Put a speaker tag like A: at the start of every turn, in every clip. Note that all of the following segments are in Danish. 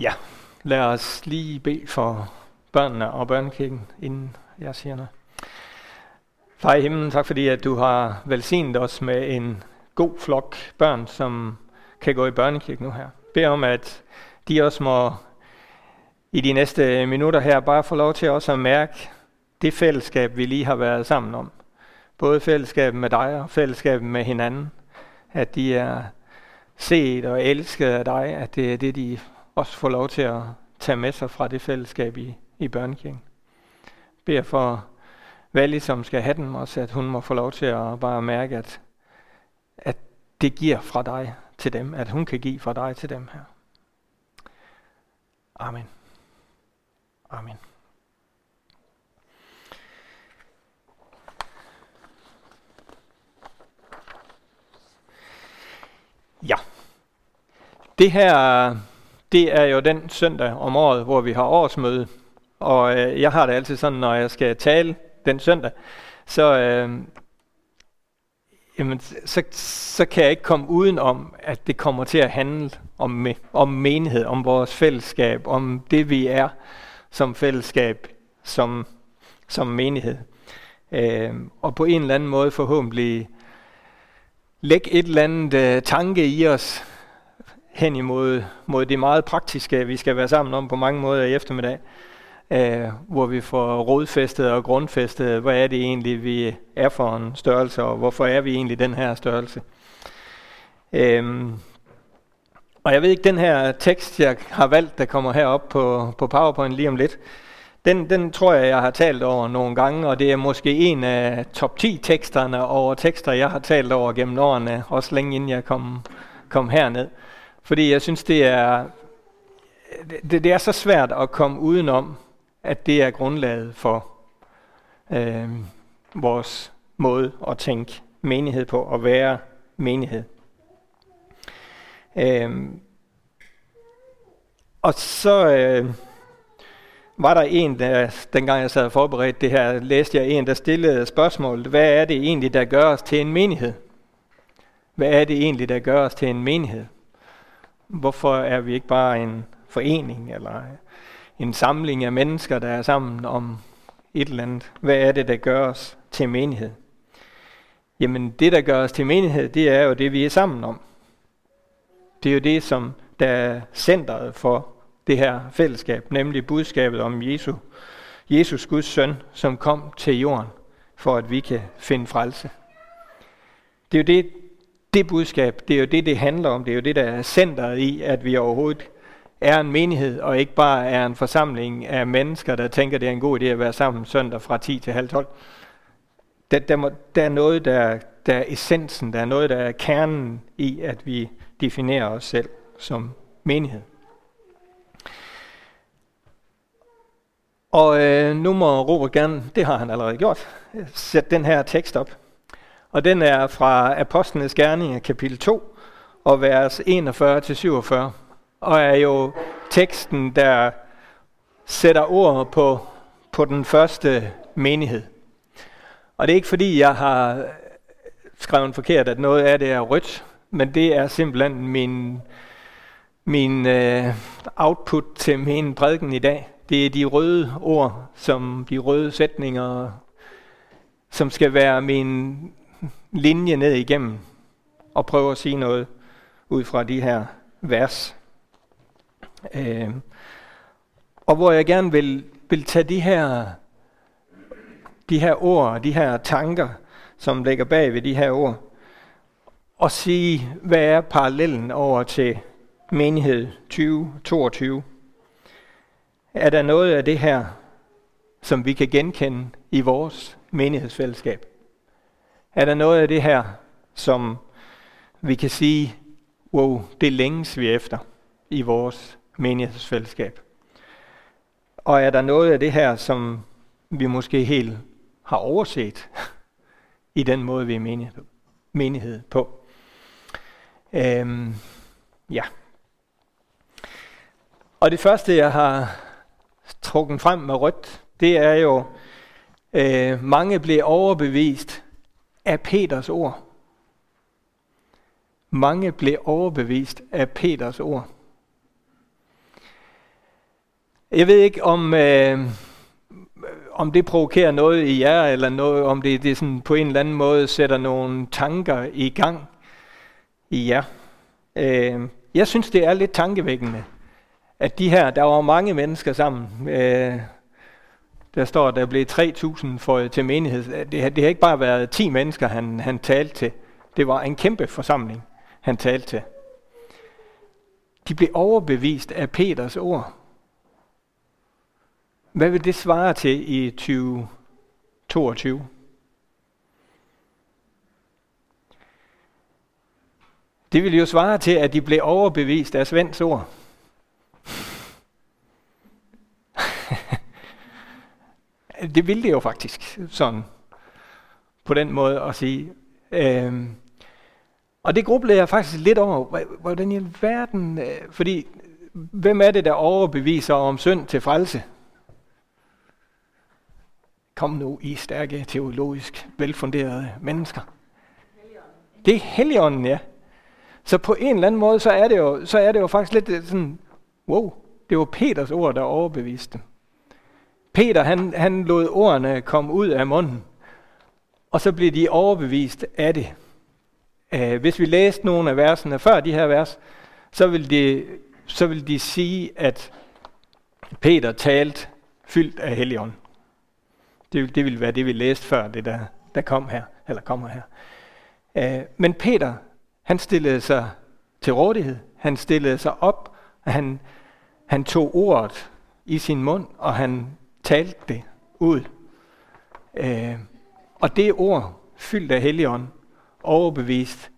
A: Ja, lad os lige bede for børnene og børnekirken, inden jeg siger noget. Far i himlen, tak fordi at du har velsignet os med en god flok børn, som kan gå i børnekirken nu her. Bed om, at de også må i de næste minutter her bare få lov til også at mærke det fællesskab, vi lige har været sammen om. Både fællesskabet med dig og fællesskabet med hinanden. At de er set og elsket af dig, at det er det, de også få lov til at tage med sig fra det fællesskab i, i børnekirken. Beder for Valli, som skal have den, også at hun må få lov til at bare mærke, at, at det giver fra dig til dem, at hun kan give fra dig til dem her. Amen. Amen. Ja. Det her, det er jo den søndag om året, hvor vi har årsmøde. Og øh, jeg har det altid sådan, når jeg skal tale den søndag, så, øh, jamen, så, så kan jeg ikke komme uden om, at det kommer til at handle om, om menighed, om vores fællesskab, om det vi er som fællesskab, som, som menighed. Øh, og på en eller anden måde forhåbentlig lægge et eller andet øh, tanke i os hen imod mod det meget praktiske, vi skal være sammen om på mange måder i eftermiddag, øh, hvor vi får rådfæstet og grundfæstet, hvad er det egentlig, vi er for en størrelse, og hvorfor er vi egentlig den her størrelse. Øhm, og jeg ved ikke, den her tekst, jeg har valgt, der kommer herop på, på PowerPoint lige om lidt, den, den tror jeg, jeg har talt over nogle gange, og det er måske en af top 10 teksterne over tekster, jeg har talt over gennem årene, også længe inden jeg kom, kom herned. Fordi jeg synes, det er, det, det er så svært at komme udenom, at det er grundlaget for øh, vores måde at tænke menighed på, og være menighed. Øh, og så... Øh, var der en, der, dengang jeg sad og forberedte det her, læste jeg en, der stillede spørgsmålet, hvad er det egentlig, der gør os til en menighed? Hvad er det egentlig, der gør os til en menighed? Hvorfor er vi ikke bare en forening eller en samling af mennesker, der er sammen om et eller andet? Hvad er det, der gør os til menighed? Jamen det, der gør os til menighed, det er jo det, vi er sammen om. Det er jo det, som der er centret for det her fællesskab, nemlig budskabet om Jesus, Jesus Guds søn, som kom til jorden, for at vi kan finde frelse. Det er jo det, det budskab, det er jo det, det handler om. Det er jo det, der er centret i, at vi overhovedet er en menighed, og ikke bare er en forsamling af mennesker, der tænker, det er en god idé at være sammen søndag fra 10 til halv 12. Der, der, må, der er noget, der, der er essensen, der er noget, der er kernen i, at vi definerer os selv som menighed. Og øh, nu må Robert gerne, det har han allerede gjort, sætte den her tekst op. Og den er fra Apostlenes Gerninger, kapitel 2, og vers 41-47. Og er jo teksten, der sætter ord på, på den første menighed. Og det er ikke fordi, jeg har skrevet forkert, at noget af det er rødt, men det er simpelthen min, min uh, output til min prædiken i dag. Det er de røde ord, som de røde sætninger, som skal være min linje ned igennem og prøve at sige noget ud fra de her vers. Øh, og hvor jeg gerne vil, vil tage de her, de her ord, de her tanker, som ligger bag ved de her ord, og sige, hvad er parallellen over til menighed 2022? Er der noget af det her, som vi kan genkende i vores menighedsfællesskab? Er der noget af det her, som vi kan sige, wow, det længes vi efter i vores menighedsfællesskab? Og er der noget af det her, som vi måske helt har overset i den måde, vi er menighed, menighed på? Øhm, ja. Og det første, jeg har trukket frem med rødt, det er jo, øh, mange blev overbevist af Peters ord. Mange blev overbevist af Peters ord. Jeg ved ikke, om, øh, om det provokerer noget i jer, eller noget, om det, det sådan på en eller anden måde sætter nogle tanker i gang i jer. Øh, jeg synes, det er lidt tankevækkende, at de her, der var mange mennesker sammen, øh, der står, der blev 3.000 for til menighed. Det, har, det har ikke bare været 10 mennesker, han, han talte til. Det var en kæmpe forsamling, han talte til. De blev overbevist af Peters ord. Hvad vil det svare til i 2022? Det vil jo svare til, at de blev overbevist af Svends ord. Det ville det jo faktisk, sådan på den måde at sige. Øhm, og det grublede jeg faktisk lidt over, hvordan i verden, øh, fordi hvem er det, der overbeviser om synd til frelse? Kom nu, I stærke, teologisk velfunderede mennesker. Det er heligånden, ja. Så på en eller anden måde, så er det jo, så er det jo faktisk lidt øh, sådan, wow, det var Peters ord, der overbeviste dem. Peter, han, han lod ordene komme ud af munden, og så blev de overbevist af det. Øh, hvis vi læste nogle af versene før de her vers, så vil de, så vil de sige, at Peter talte fyldt af Helligånden. Det, det ville være det, vi læste før, det der, der kom her, eller kommer her. Uh, men Peter, han stillede sig til rådighed. Han stillede sig op, og han, han tog ordet i sin mund, og han talte det ud. Øh, og det ord, fyldt af Helligånd, overbevist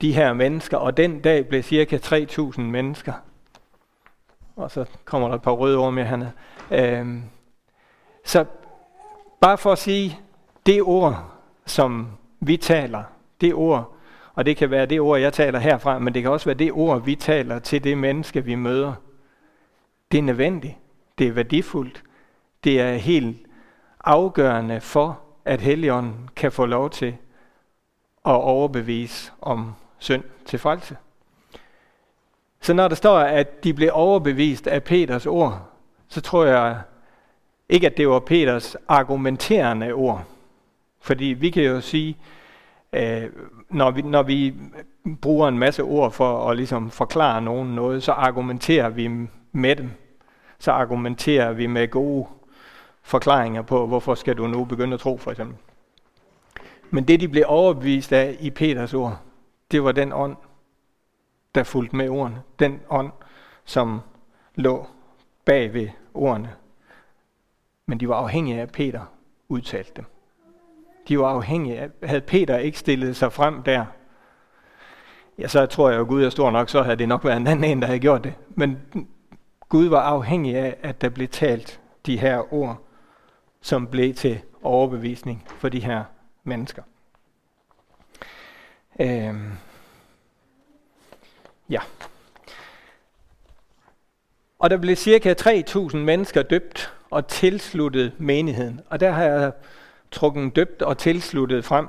A: de her mennesker, og den dag blev cirka 3.000 mennesker. Og så kommer der et par røde ord med hernede. Øh, så Bare for at sige, det ord, som vi taler, det ord, og det kan være det ord, jeg taler herfra, men det kan også være det ord, vi taler til det menneske, vi møder. Det er nødvendigt. Det er værdifuldt. Det er helt afgørende for, at Helligånden kan få lov til at overbevise om synd til frelse. Så når der står, at de blev overbevist af Peters ord, så tror jeg, ikke at det var Peters argumenterende ord. Fordi vi kan jo sige, øh, når, vi, når vi bruger en masse ord for at ligesom forklare nogen noget, så argumenterer vi med dem. Så argumenterer vi med gode forklaringer på, hvorfor skal du nu begynde at tro, for eksempel. Men det, de blev overbevist af i Peters ord, det var den ånd, der fulgte med ordene. Den ånd, som lå bag ved ordene men de var afhængige af, at Peter udtalte dem. De var afhængige af, havde Peter ikke stillet sig frem der, ja, så tror jeg, at Gud er stor nok, så havde det nok været en anden en, der havde gjort det. Men Gud var afhængig af, at der blev talt de her ord, som blev til overbevisning for de her mennesker. Øhm. Ja. Og der blev cirka 3.000 mennesker døbt og tilsluttet menigheden. Og der har jeg trukket døbt og tilsluttet frem.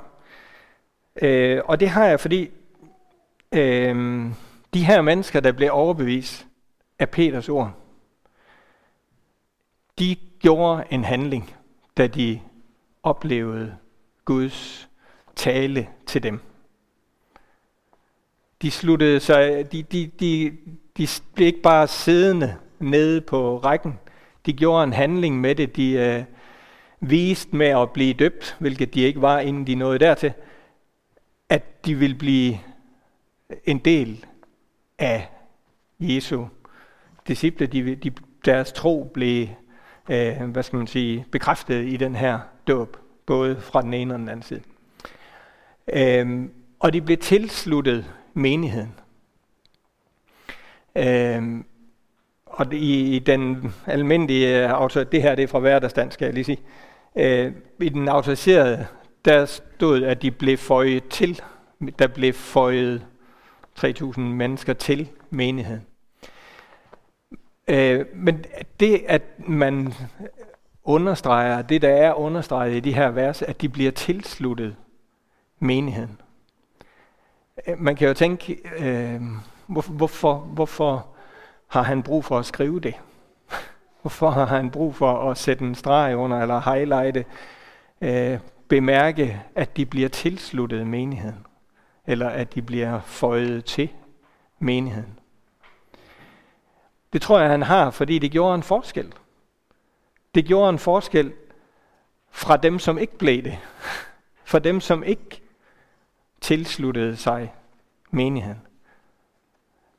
A: Øh, og det har jeg, fordi øh, de her mennesker, der blev overbevist af Peters ord, de gjorde en handling, da de oplevede Guds tale til dem. De sluttede sig, de, de, de, de blev ikke bare siddende nede på rækken, de gjorde en handling med det. De øh, viste med at blive døbt, hvilket de ikke var, inden de nåede dertil, at de ville blive en del af Jesu disciple. De, de, deres tro blev øh, hvad skal man sige, bekræftet i den her dåb, både fra den ene og den anden side. Øh, og de blev tilsluttet menigheden. Øh, og i, i den almindelige øh, autoritet, det her det er fra hverdagsdansk, skal jeg lige sige, øh, i den autoriserede, der stod, at de blev føjet til, der blev føjet 3.000 mennesker til menigheden. Øh, men det, at man understreger, det der er understreget i de her vers, at de bliver tilsluttet menigheden. Øh, man kan jo tænke, øh, hvorfor, hvorfor, hvorfor har han brug for at skrive det? Hvorfor har han brug for at sætte en streg under eller highlighte, øh, bemærke, at de bliver tilsluttet menigheden, eller at de bliver føjet til menigheden? Det tror jeg, han har, fordi det gjorde en forskel. Det gjorde en forskel fra dem, som ikke blev det. For dem, som ikke tilsluttede sig menigheden.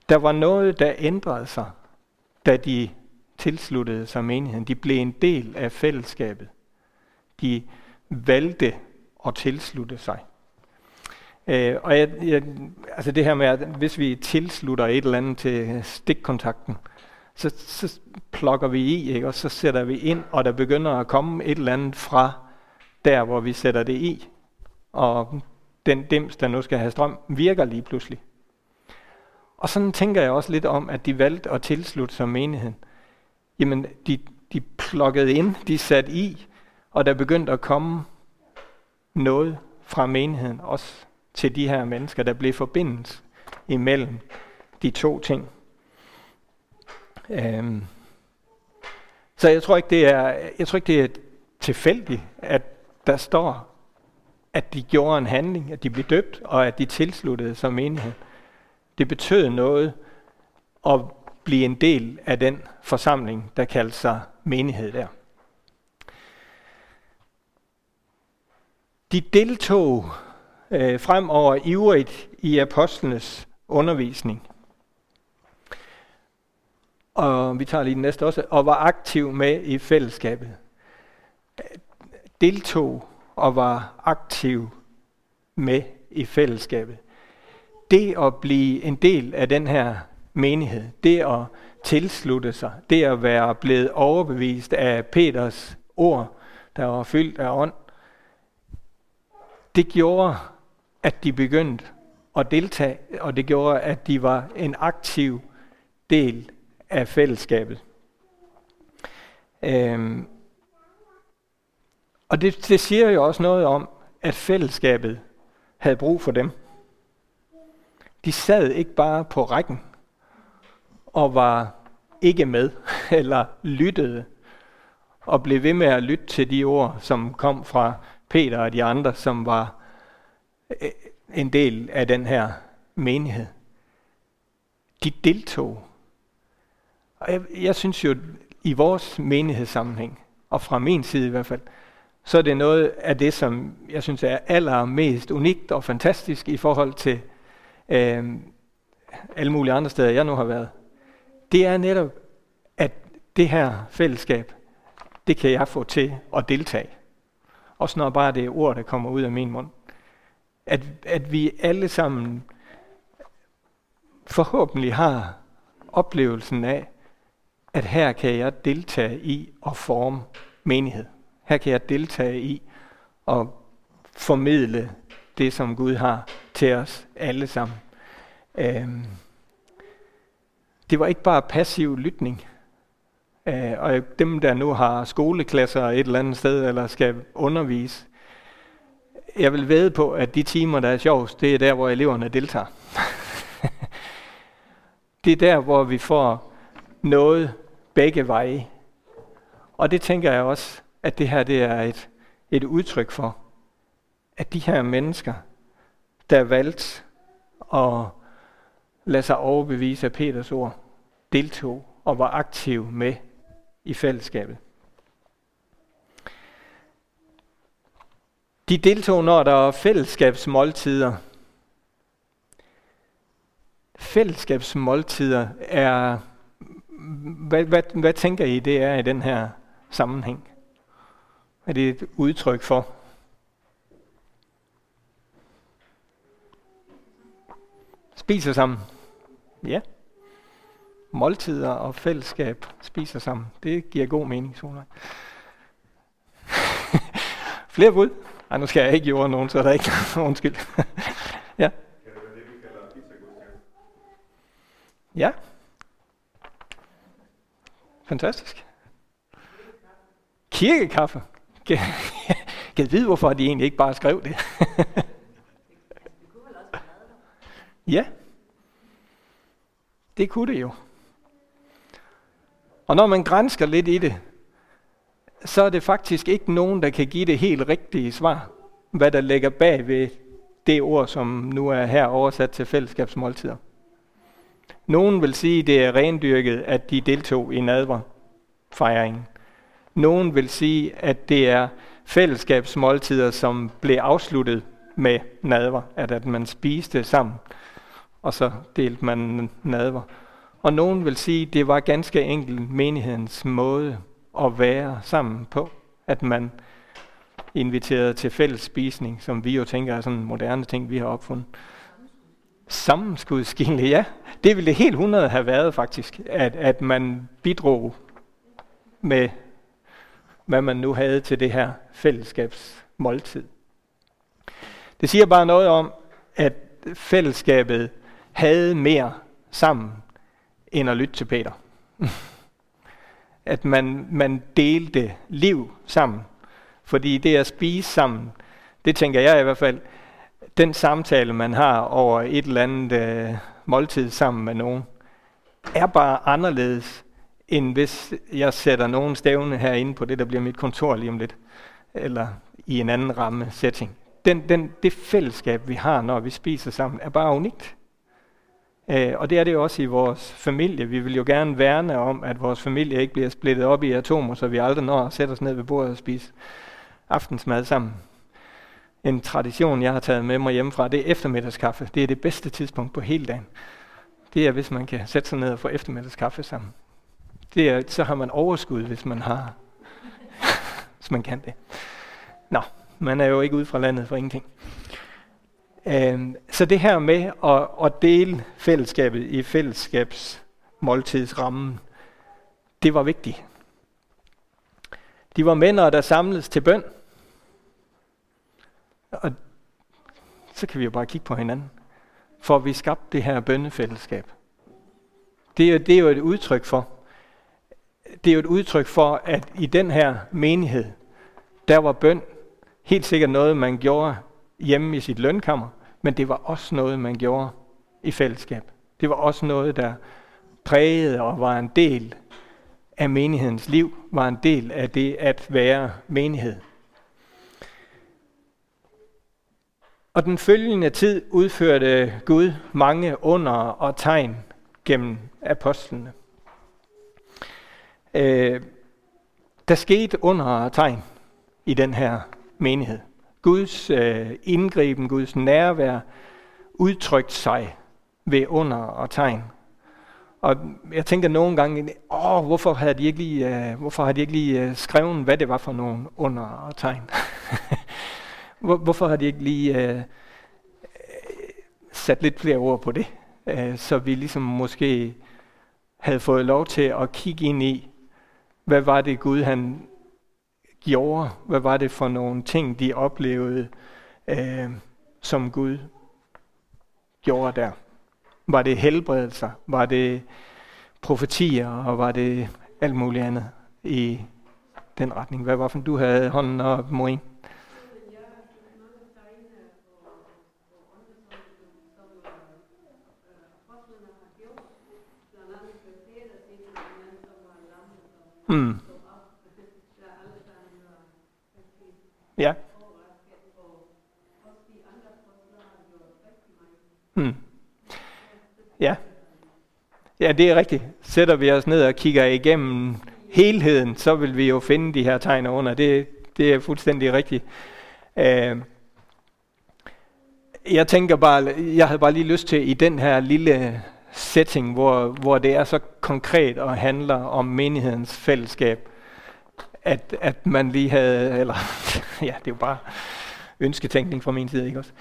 A: Der var noget, der ændrede sig, da de tilsluttede sig menigheden. De blev en del af fællesskabet. De valgte at tilslutte sig. Øh, og jeg, jeg, altså det her med, at hvis vi tilslutter et eller andet til stikkontakten, så, så plukker vi i, ikke? og så sætter vi ind, og der begynder at komme et eller andet fra der, hvor vi sætter det i. Og den dims, der nu skal have strøm, virker lige pludselig. Og sådan tænker jeg også lidt om, at de valgte at tilslutte sig menigheden. Jamen, de, de plukkede ind, de satte i, og der begyndte at komme noget fra menigheden, også til de her mennesker, der blev forbindelse imellem de to ting. Øhm. Så jeg tror ikke, det er, jeg tror ikke, det er tilfældigt, at der står, at de gjorde en handling, at de blev døbt, og at de tilsluttede sig menighed. Det betød noget at blive en del af den forsamling, der kaldte sig menighed der. De deltog øh, fremover ivrigt i apostlenes undervisning. Og vi tager lige den næste også, og var aktiv med i fællesskabet. Deltog og var aktiv med i fællesskabet. Det at blive en del af den her menighed, det at tilslutte sig, det at være blevet overbevist af Peters ord, der var fyldt af ånd, det gjorde, at de begyndte at deltage, og det gjorde, at de var en aktiv del af fællesskabet. Øhm, og det, det siger jo også noget om, at fællesskabet havde brug for dem. De sad ikke bare på rækken og var ikke med, eller lyttede, og blev ved med at lytte til de ord, som kom fra Peter og de andre, som var øh, en del af den her menighed. De deltog. Og jeg, jeg synes jo, i vores menighedssammenhæng, og fra min side i hvert fald, så er det noget af det, som jeg synes er allermest unikt og fantastisk i forhold til øh, alle mulige andre steder, jeg nu har været. Det er netop, at det her fællesskab, det kan jeg få til at deltage. Også når bare det er ord, der kommer ud af min mund. At, at vi alle sammen forhåbentlig har oplevelsen af, at her kan jeg deltage i at forme menighed. Her kan jeg deltage i at formidle det, som Gud har til os alle sammen. Øhm, det var ikke bare passiv lytning. Øh, og dem, der nu har skoleklasser et eller andet sted, eller skal undervise, jeg vil ved på, at de timer, der er sjovest, det er der, hvor eleverne deltager. det er der, hvor vi får noget begge veje. Og det tænker jeg også, at det her det er et, et udtryk for, at de her mennesker, der valgte at lade sig overbevise af Peters ord, deltog og var aktive med i fællesskabet. De deltog, når der var fællesskabsmåltider. Fællesskabsmåltider er, hvad, hvad, hvad tænker I det er i den her sammenhæng? Er det et udtryk for? Spiser sammen. Ja. Måltider og fællesskab spiser sammen. Det giver god mening, Solvej. Flere bud? Ej, nu skal jeg ikke jorde nogen, så er der ikke undskyld. ja. Ja. Fantastisk. Kirkekaffe. Kan jeg vide, hvorfor de egentlig ikke bare skrev det? ja. Det kunne det jo. Og når man grænsker lidt i det, så er det faktisk ikke nogen, der kan give det helt rigtige svar, hvad der ligger bag ved det ord, som nu er her oversat til fællesskabsmåltider. Nogen vil sige, det er rendyrket, at de deltog i nadverfejringen. Nogen vil sige, at det er fællesskabsmåltider, som blev afsluttet med nadver, at, at man spiste sammen, og så delte man nadver. Og nogen vil sige, det var ganske enkelt menighedens måde at være sammen på, at man inviterede til fælles spisning, som vi jo tænker er sådan en moderne ting, vi har opfundet. Sammenskudskilde, ja. Det ville det helt 100 have været faktisk, at, at man bidrog med, hvad man nu havde til det her fællesskabsmåltid. Det siger bare noget om, at fællesskabet havde mere sammen, end at lytte til Peter. at man, man delte liv sammen. Fordi det at spise sammen, det tænker jeg i hvert fald, den samtale, man har over et eller andet øh, måltid sammen med nogen, er bare anderledes, end hvis jeg sætter nogen stævne herinde på det, der bliver mit kontor lige om lidt, eller i en anden ramme setting. Den, den, det fællesskab, vi har, når vi spiser sammen, er bare unikt. Øh, og det er det jo også i vores familie. Vi vil jo gerne værne om, at vores familie ikke bliver splittet op i atomer, så vi aldrig når at sætte os ned ved bordet og spise aftensmad sammen. En tradition, jeg har taget med mig hjemmefra, det er eftermiddagskaffe. Det er det bedste tidspunkt på hele dagen. Det er, hvis man kan sætte sig ned og få eftermiddagskaffe sammen. Det er, så har man overskud, hvis man har, hvis man kan det. Nå, man er jo ikke ude fra landet for ingenting. Øhm, så det her med at, at dele fællesskabet i fællesskabsmåltidsrammen, det var vigtigt. De var mænd, der samledes til bøn. Og så kan vi jo bare kigge på hinanden. For vi skabte det her bønnefællesskab. Det er, det er jo et udtryk for, det er jo et udtryk for, at i den her menighed, der var bøn helt sikkert noget, man gjorde hjemme i sit lønkammer, men det var også noget, man gjorde i fællesskab. Det var også noget, der prægede og var en del af menighedens liv, var en del af det at være menighed. Og den følgende tid udførte Gud mange under og tegn gennem apostlene. Øh, der skete under og tegn i den her menighed. Guds øh, indgriben, Guds nærvær, udtrykt sig ved under og tegn. Og jeg tænker nogle gange, åh, hvorfor havde de ikke lige, øh, hvorfor havde de ikke lige øh, skrevet, hvad det var for nogle under og tegn? Hvor, hvorfor har de ikke lige øh, øh, sat lidt flere ord på det? Øh, så vi ligesom måske havde fået lov til at kigge ind i, hvad var det Gud han gjorde? Hvad var det for nogle ting, de oplevede, øh, som Gud gjorde der? Var det helbredelser? Var det profetier? Og var det alt muligt andet i den retning? Hvad var det, du havde hånden op, Maureen? Mm. Ja. Mm. Ja. Ja, det er rigtigt. Sætter vi os ned og kigger igennem helheden, så vil vi jo finde de her tegn under. Det, det er fuldstændig rigtigt. Uh, jeg tænker bare, jeg havde bare lige lyst til i den her lille setting, hvor, hvor det er så konkret og handler om menighedens fællesskab, at, at man lige havde, eller ja, det er jo bare ønsketænkning fra min side, ikke også?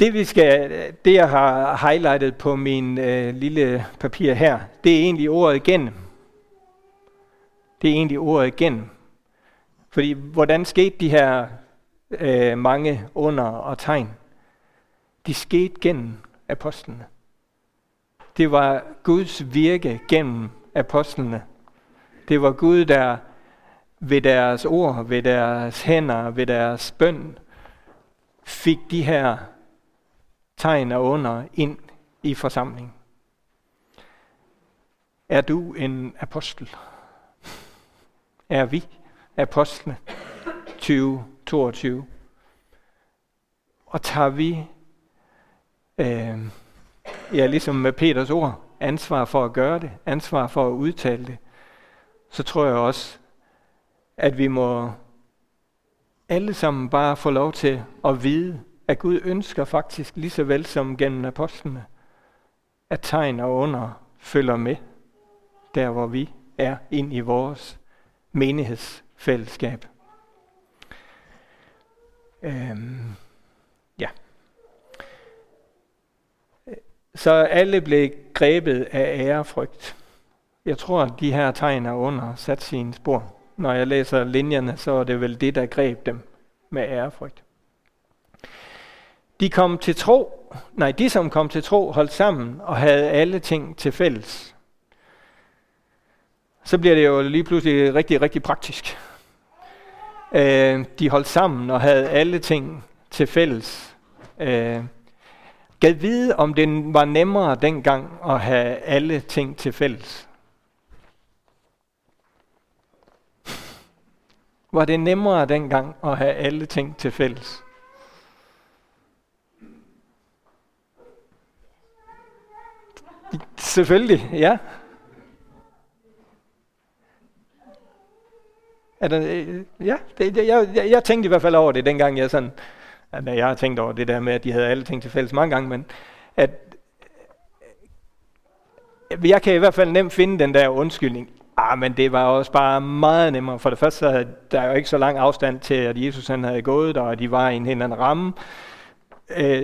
A: Det, vi skal, det jeg har highlightet på min øh, lille papir her, det er egentlig ordet igen. Det er egentlig ordet igen. Fordi hvordan skete de her øh, mange under og tegn? De skete gennem apostlene. Det var Guds virke gennem apostlene. Det var Gud, der ved deres ord, ved deres hænder, ved deres bøn, fik de her tegn og under ind i forsamlingen. Er du en apostel? Er vi apostlene 2022? Og tager vi, øh, ja, ligesom med Peters ord, ansvar for at gøre det, ansvar for at udtale det, så tror jeg også, at vi må alle sammen bare få lov til at vide, at Gud ønsker faktisk lige så vel som gennem apostlene, at tegn og under følger med, der hvor vi er ind i vores menighedsfællesskab. Øhm, Så alle blev grebet af ærefrygt. Jeg tror, at de her tegn er under sat sine spor. Når jeg læser linjerne, så er det vel det, der greb dem med ærefrygt. De kom til tro, nej, de som kom til tro, holdt sammen og havde alle ting til fælles. Så bliver det jo lige pludselig rigtig, rigtig praktisk. Øh, de holdt sammen og havde alle ting til fælles. Øh, Gad vide, om det var nemmere dengang at have alle ting til fælles. Var det nemmere dengang at have alle ting til fælles? Selvfølgelig, ja. Er der, øh, ja, det, jeg, jeg, jeg tænkte i hvert fald over det, dengang jeg sådan, at jeg har tænkt over det der med, at de havde alle ting til fælles mange gange, men at jeg kan i hvert fald nemt finde den der undskyldning. Ah, men det var også bare meget nemmere. For det første, så der er jo ikke så lang afstand til, at Jesus han havde gået der, og de var i en helt anden ramme. Øh,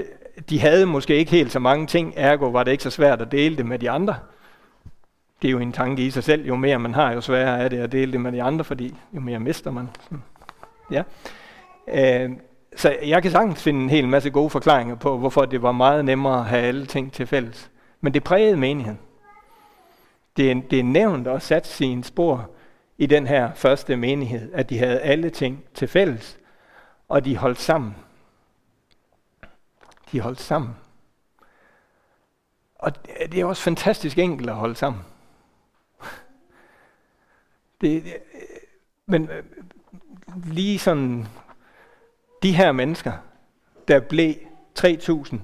A: de havde måske ikke helt så mange ting, ergo var det ikke så svært at dele det med de andre. Det er jo en tanke i sig selv. Jo mere man har, jo sværere er det at dele det med de andre, fordi jo mere mister man. Ja. Øh, så jeg kan sagtens finde en hel masse gode forklaringer på, hvorfor det var meget nemmere at have alle ting til fælles. Men det prægede menigheden. Det er, det er nævnt og sat sin spor i den her første menighed, at de havde alle ting til fælles, og de holdt sammen. De holdt sammen. Og det er også fantastisk enkelt at holde sammen. Det, det, men øh, lige sådan, de her mennesker, der blev 3.000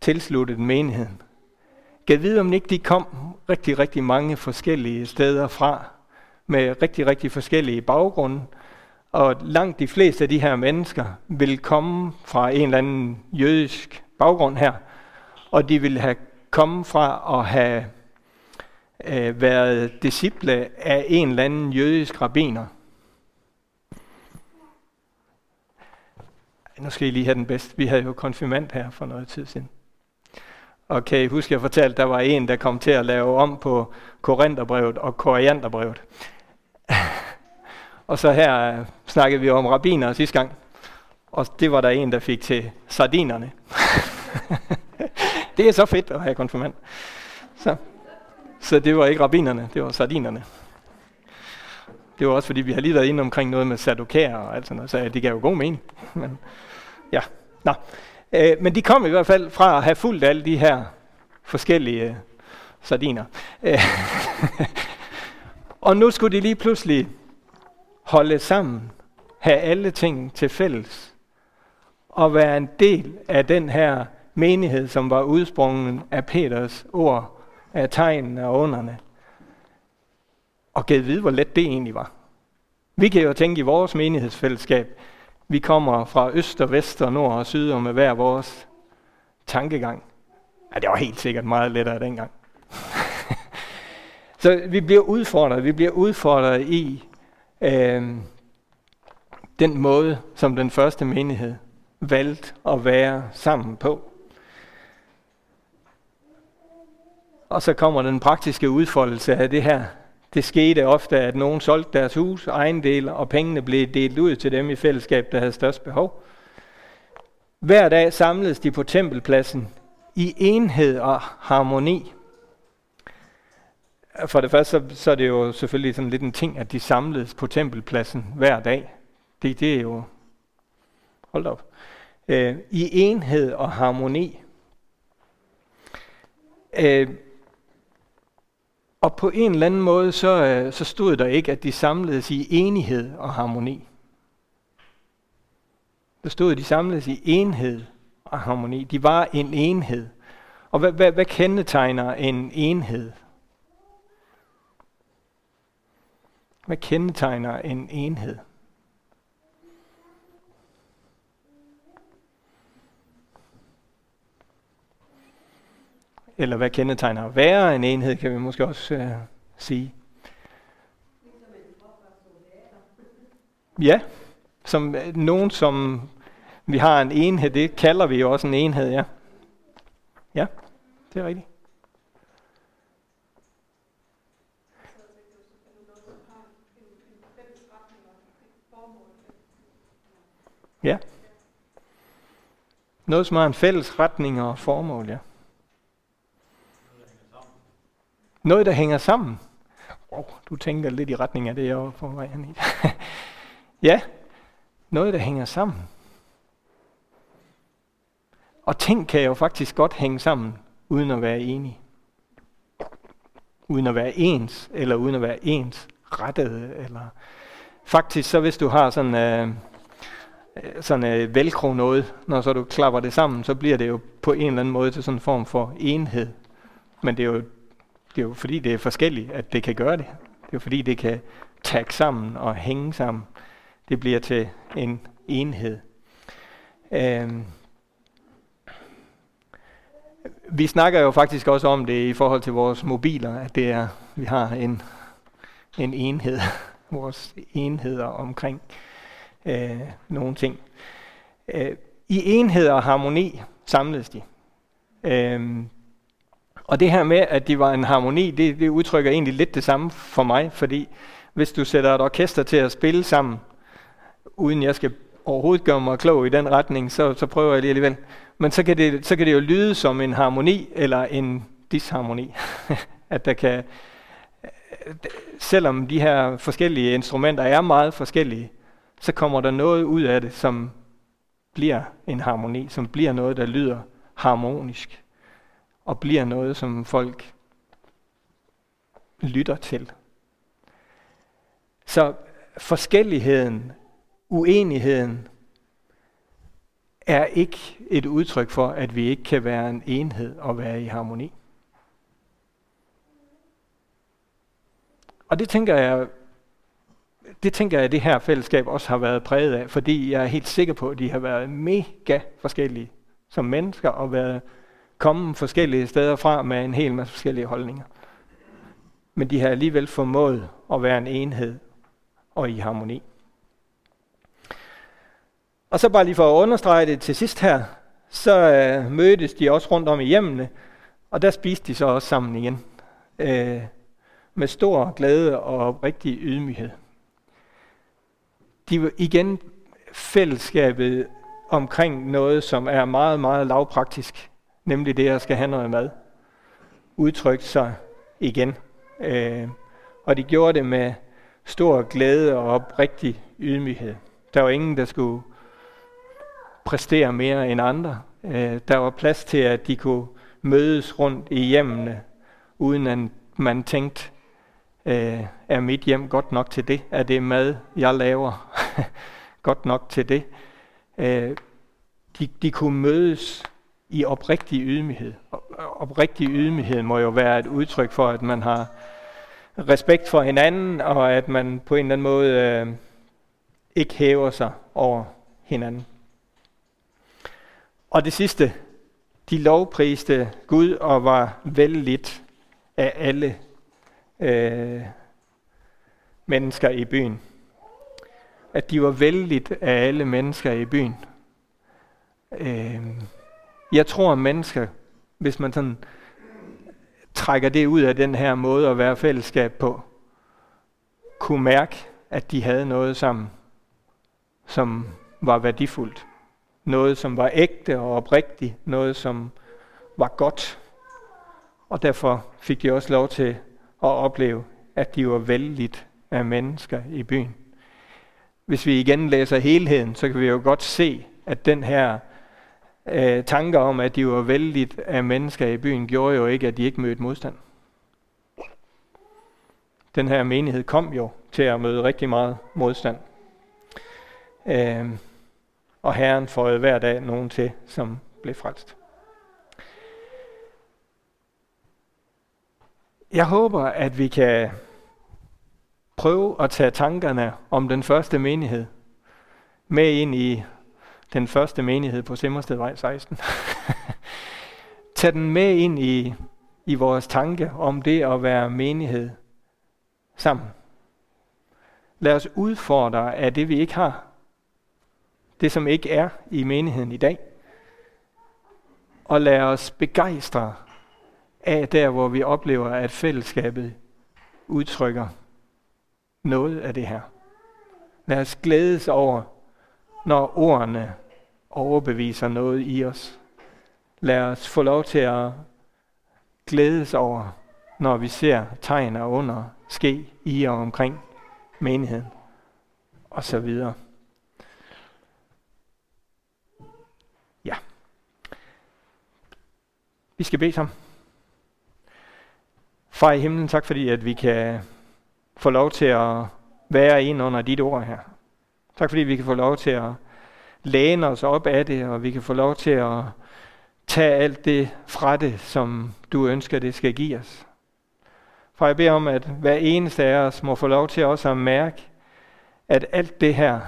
A: tilsluttet menigheden, kan vide, om ikke de kom rigtig, rigtig mange forskellige steder fra, med rigtig, rigtig forskellige baggrunde. Og langt de fleste af de her mennesker vil komme fra en eller anden jødisk baggrund her, og de vil have kommet fra at have øh, været disciple af en eller anden jødisk rabbiner. Nu skal I lige have den bedste. Vi havde jo konfirmand her for noget tid siden. Og kan I huske, jeg fortalte, at der var en, der kom til at lave om på Korintherbrevet og Korianderbrevet. og så her øh, snakkede vi om rabiner sidste gang. Og det var der en, der fik til sardinerne. det er så fedt at have konfirmand. Så, så det var ikke rabinerne, det var sardinerne. Det var også fordi, vi har lige været inde omkring noget med sadokærer og alt sådan noget, så det gav jo god mening. Men, ja, nå. Øh, men de kom i hvert fald fra at have fulgt alle de her forskellige øh, sardiner. Øh, og nu skulle de lige pludselig holde sammen, have alle ting til fælles, og være en del af den her menighed, som var udsprunget af Peters ord, af tegnene og underne. Og gav vide, hvor let det egentlig var. Vi kan jo tænke i vores menighedsfællesskab, vi kommer fra øst og vest og nord og syd og med hver vores tankegang. Ja, det var helt sikkert meget lettere dengang. Så vi bliver udfordret. Vi bliver udfordret i øh, den måde, som den første menighed valgte at være sammen på. Og så kommer den praktiske udfoldelse af det her det skete ofte, at nogen solgte deres hus, ejendele, og pengene blev delt ud til dem i fællesskab, der havde størst behov. Hver dag samledes de på tempelpladsen i enhed og harmoni. For det første, så, så er det jo selvfølgelig sådan lidt en ting, at de samledes på tempelpladsen hver dag. Det, det er jo... Hold op. Øh, I enhed og harmoni. Øh, og på en eller anden måde, så, øh, så stod der ikke, at de samledes i enighed og harmoni. Der stod, at de samledes i enhed og harmoni. De var en enhed. Og hvad, hvad, hvad kendetegner en enhed? Hvad kendetegner en enhed? Eller hvad kendetegner at være en enhed, kan vi måske også øh, sige. Ja, som øh, nogen, som vi har en enhed, det kalder vi jo også en enhed, ja. Ja, det er rigtigt. Ja. Noget, som har en fælles retning og formål, ja. Noget, der hænger sammen. Oh, du tænker lidt i retning af det, jeg var på vej hen i. ja, noget, der hænger sammen. Og ting kan jo faktisk godt hænge sammen, uden at være enige. Uden at være ens, eller uden at være ens rettede. Eller faktisk, så hvis du har sådan, øh, øh sådan øh, velcro noget, når så du klapper det sammen, så bliver det jo på en eller anden måde til sådan en form for enhed. Men det er jo, det er jo fordi, det er forskelligt, at det kan gøre det. Det er jo fordi, det kan tage sammen og hænge sammen. Det bliver til en enhed. Øh, vi snakker jo faktisk også om det i forhold til vores mobiler, at det er, vi har en, en enhed, vores enheder omkring øh, nogle ting. Øh, I enhed og harmoni samles de. Øh, og det her med, at de var en harmoni, det, det udtrykker egentlig lidt det samme for mig, fordi hvis du sætter et orkester til at spille sammen, uden jeg skal overhovedet gøre mig klog i den retning, så, så prøver jeg lige alligevel. Men så kan, det, så kan det jo lyde som en harmoni eller en disharmoni. at der kan, selvom de her forskellige instrumenter er meget forskellige, så kommer der noget ud af det, som bliver en harmoni, som bliver noget, der lyder harmonisk, og bliver noget, som folk lytter til. Så forskelligheden, uenigheden, er ikke et udtryk for, at vi ikke kan være en enhed og være i harmoni. Og det tænker jeg, det tænker jeg, at det her fællesskab også har været præget af, fordi jeg er helt sikker på, at de har været mega forskellige som mennesker og været komme forskellige steder fra med en hel masse forskellige holdninger. Men de har alligevel formået at være en enhed og i harmoni. Og så bare lige for at understrege det til sidst her, så øh, mødtes de også rundt om i hjemmene, og der spiste de så også sammen igen. Øh, med stor glæde og rigtig ydmyghed. De var igen fællesskabet omkring noget, som er meget, meget lavpraktisk, nemlig det, at skal have noget mad. Udtrykt sig igen. Øh, og de gjorde det med stor glæde og oprigtig ydmyghed. Der var ingen, der skulle præstere mere end andre. Øh, der var plads til, at de kunne mødes rundt i hjemmene, uden at man tænkte, øh, er mit hjem godt nok til det? Er det mad, jeg laver, godt nok til det? Øh, de, de kunne mødes i oprigtig ydmyghed. Oprigtig ydmyghed må jo være et udtryk for, at man har respekt for hinanden, og at man på en eller anden måde øh, ikke hæver sig over hinanden. Og det sidste, de lovpriste Gud og var vældigt af alle øh, mennesker i byen. At de var vældigt af alle mennesker i byen. Øh, jeg tror, at mennesker, hvis man sådan trækker det ud af den her måde at være fællesskab på, kunne mærke, at de havde noget sammen, som var værdifuldt. Noget, som var ægte og oprigtigt. Noget, som var godt. Og derfor fik de også lov til at opleve, at de var vældigt af mennesker i byen. Hvis vi igen læser helheden, så kan vi jo godt se, at den her øh, tanker om, at de var vældigt af mennesker i byen, gjorde jo ikke, at de ikke mødte modstand. den her menighed kom jo til at møde rigtig meget modstand. Øh, og Herren får hver dag nogen til, som blev frelst. Jeg håber, at vi kan prøve at tage tankerne om den første menighed med ind i den første menighed på Simmerstedvej 16. Tag den med ind i, i vores tanke om det at være menighed sammen. Lad os udfordre af det, vi ikke har. Det, som ikke er i menigheden i dag. Og lad os begejstre af der, hvor vi oplever, at fællesskabet udtrykker noget af det her. Lad os glædes over, når ordene overbeviser noget i os. Lad os få lov til at glædes over, når vi ser tegn og under ske i og omkring menigheden, og så videre. Ja. Vi skal bede sammen. Far i himlen, tak fordi at vi kan få lov til at være ind under dit ord her. Tak fordi vi kan få lov til at læne os op af det, og vi kan få lov til at tage alt det fra det, som du ønsker, det skal give os. For jeg beder om, at hver eneste af os må få lov til også at mærke, at alt det her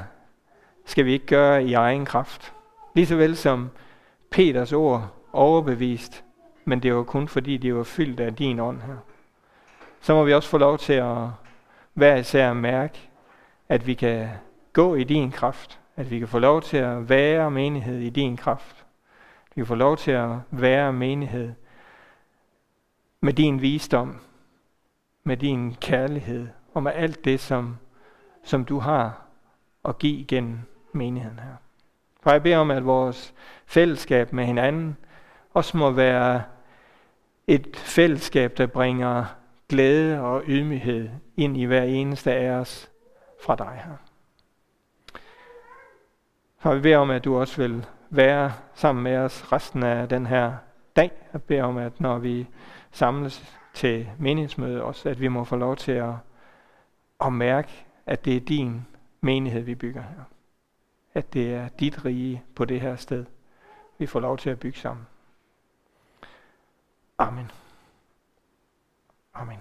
A: skal vi ikke gøre i egen kraft. Lige vel som Peters ord overbevist, men det var kun fordi, det var fyldt af din ånd her. Så må vi også få lov til at hver især mærke, at vi kan gå i din kraft, at vi kan få lov til at være menighed i din kraft. Vi kan få lov til at være menighed med din visdom, med din kærlighed og med alt det, som, som du har at give gennem menigheden her. For jeg beder om, at vores fællesskab med hinanden også må være et fællesskab, der bringer glæde og ydmyghed ind i hver eneste af os fra dig her. Så vi beder om, at du også vil være sammen med os resten af den her dag. Jeg beder om, at når vi samles til menighedsmøde, også at vi må få lov til at, at mærke, at det er din menighed, vi bygger her. At det er dit rige på det her sted, vi får lov til at bygge sammen. Amen. Amen.